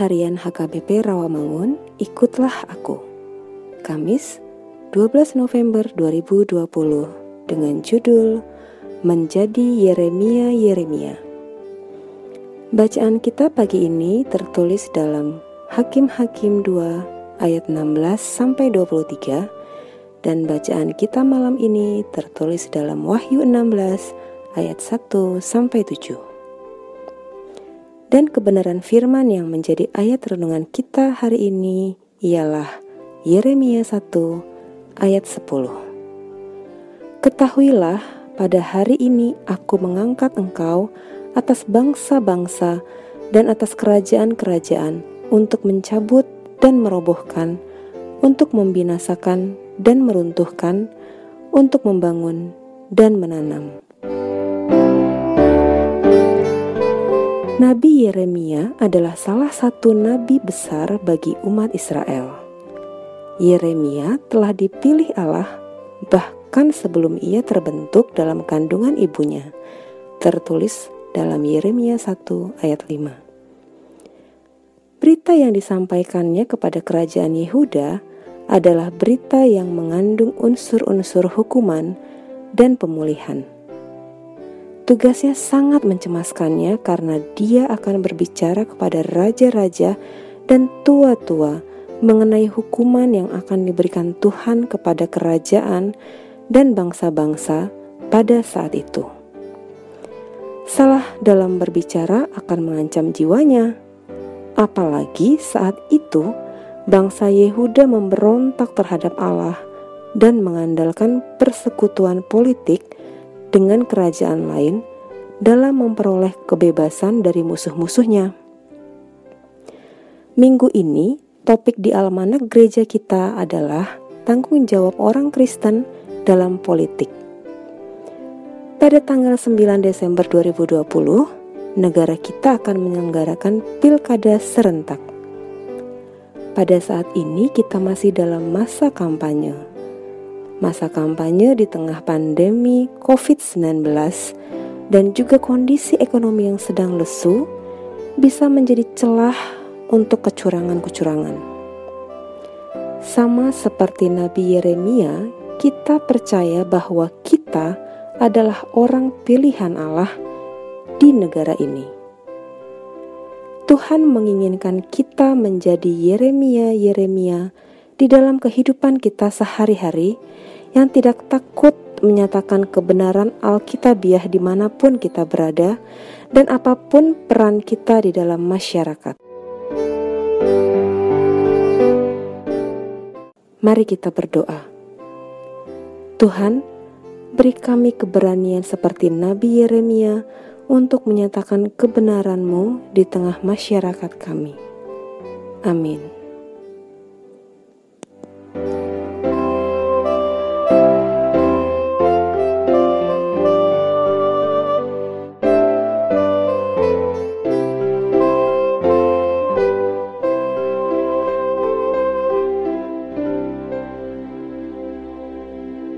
Harian HKBP Rawamangun, ikutlah aku. Kamis, 12 November 2020 dengan judul Menjadi Yeremia Yeremia. Bacaan kita pagi ini tertulis dalam Hakim-Hakim 2 ayat 16 sampai 23 dan bacaan kita malam ini tertulis dalam Wahyu 16 ayat 1 sampai 7 dan kebenaran firman yang menjadi ayat renungan kita hari ini ialah Yeremia 1 ayat 10. Ketahuilah pada hari ini aku mengangkat engkau atas bangsa-bangsa dan atas kerajaan-kerajaan untuk mencabut dan merobohkan, untuk membinasakan dan meruntuhkan, untuk membangun dan menanam. Nabi Yeremia adalah salah satu nabi besar bagi umat Israel. Yeremia telah dipilih Allah bahkan sebelum ia terbentuk dalam kandungan ibunya. Tertulis dalam Yeremia 1 ayat 5. Berita yang disampaikannya kepada kerajaan Yehuda adalah berita yang mengandung unsur-unsur hukuman dan pemulihan. Tugasnya sangat mencemaskannya karena dia akan berbicara kepada raja-raja dan tua-tua mengenai hukuman yang akan diberikan Tuhan kepada kerajaan dan bangsa-bangsa pada saat itu. Salah dalam berbicara akan mengancam jiwanya, apalagi saat itu bangsa Yehuda memberontak terhadap Allah dan mengandalkan persekutuan politik dengan kerajaan lain dalam memperoleh kebebasan dari musuh-musuhnya. Minggu ini, topik di almanak gereja kita adalah tanggung jawab orang Kristen dalam politik. Pada tanggal 9 Desember 2020, negara kita akan menyelenggarakan pilkada serentak. Pada saat ini kita masih dalam masa kampanye masa kampanye di tengah pandemi COVID-19 dan juga kondisi ekonomi yang sedang lesu bisa menjadi celah untuk kecurangan-kecurangan. Sama seperti Nabi Yeremia, kita percaya bahwa kita adalah orang pilihan Allah di negara ini. Tuhan menginginkan kita menjadi Yeremia-Yeremia di dalam kehidupan kita sehari-hari yang tidak takut menyatakan kebenaran Alkitabiah di mana pun kita berada dan apa pun peran kita di dalam masyarakat. Mari kita berdoa. Tuhan, beri kami keberanian seperti Nabi Yeremia untuk menyatakan kebenaran-Mu di tengah masyarakat kami. Amin.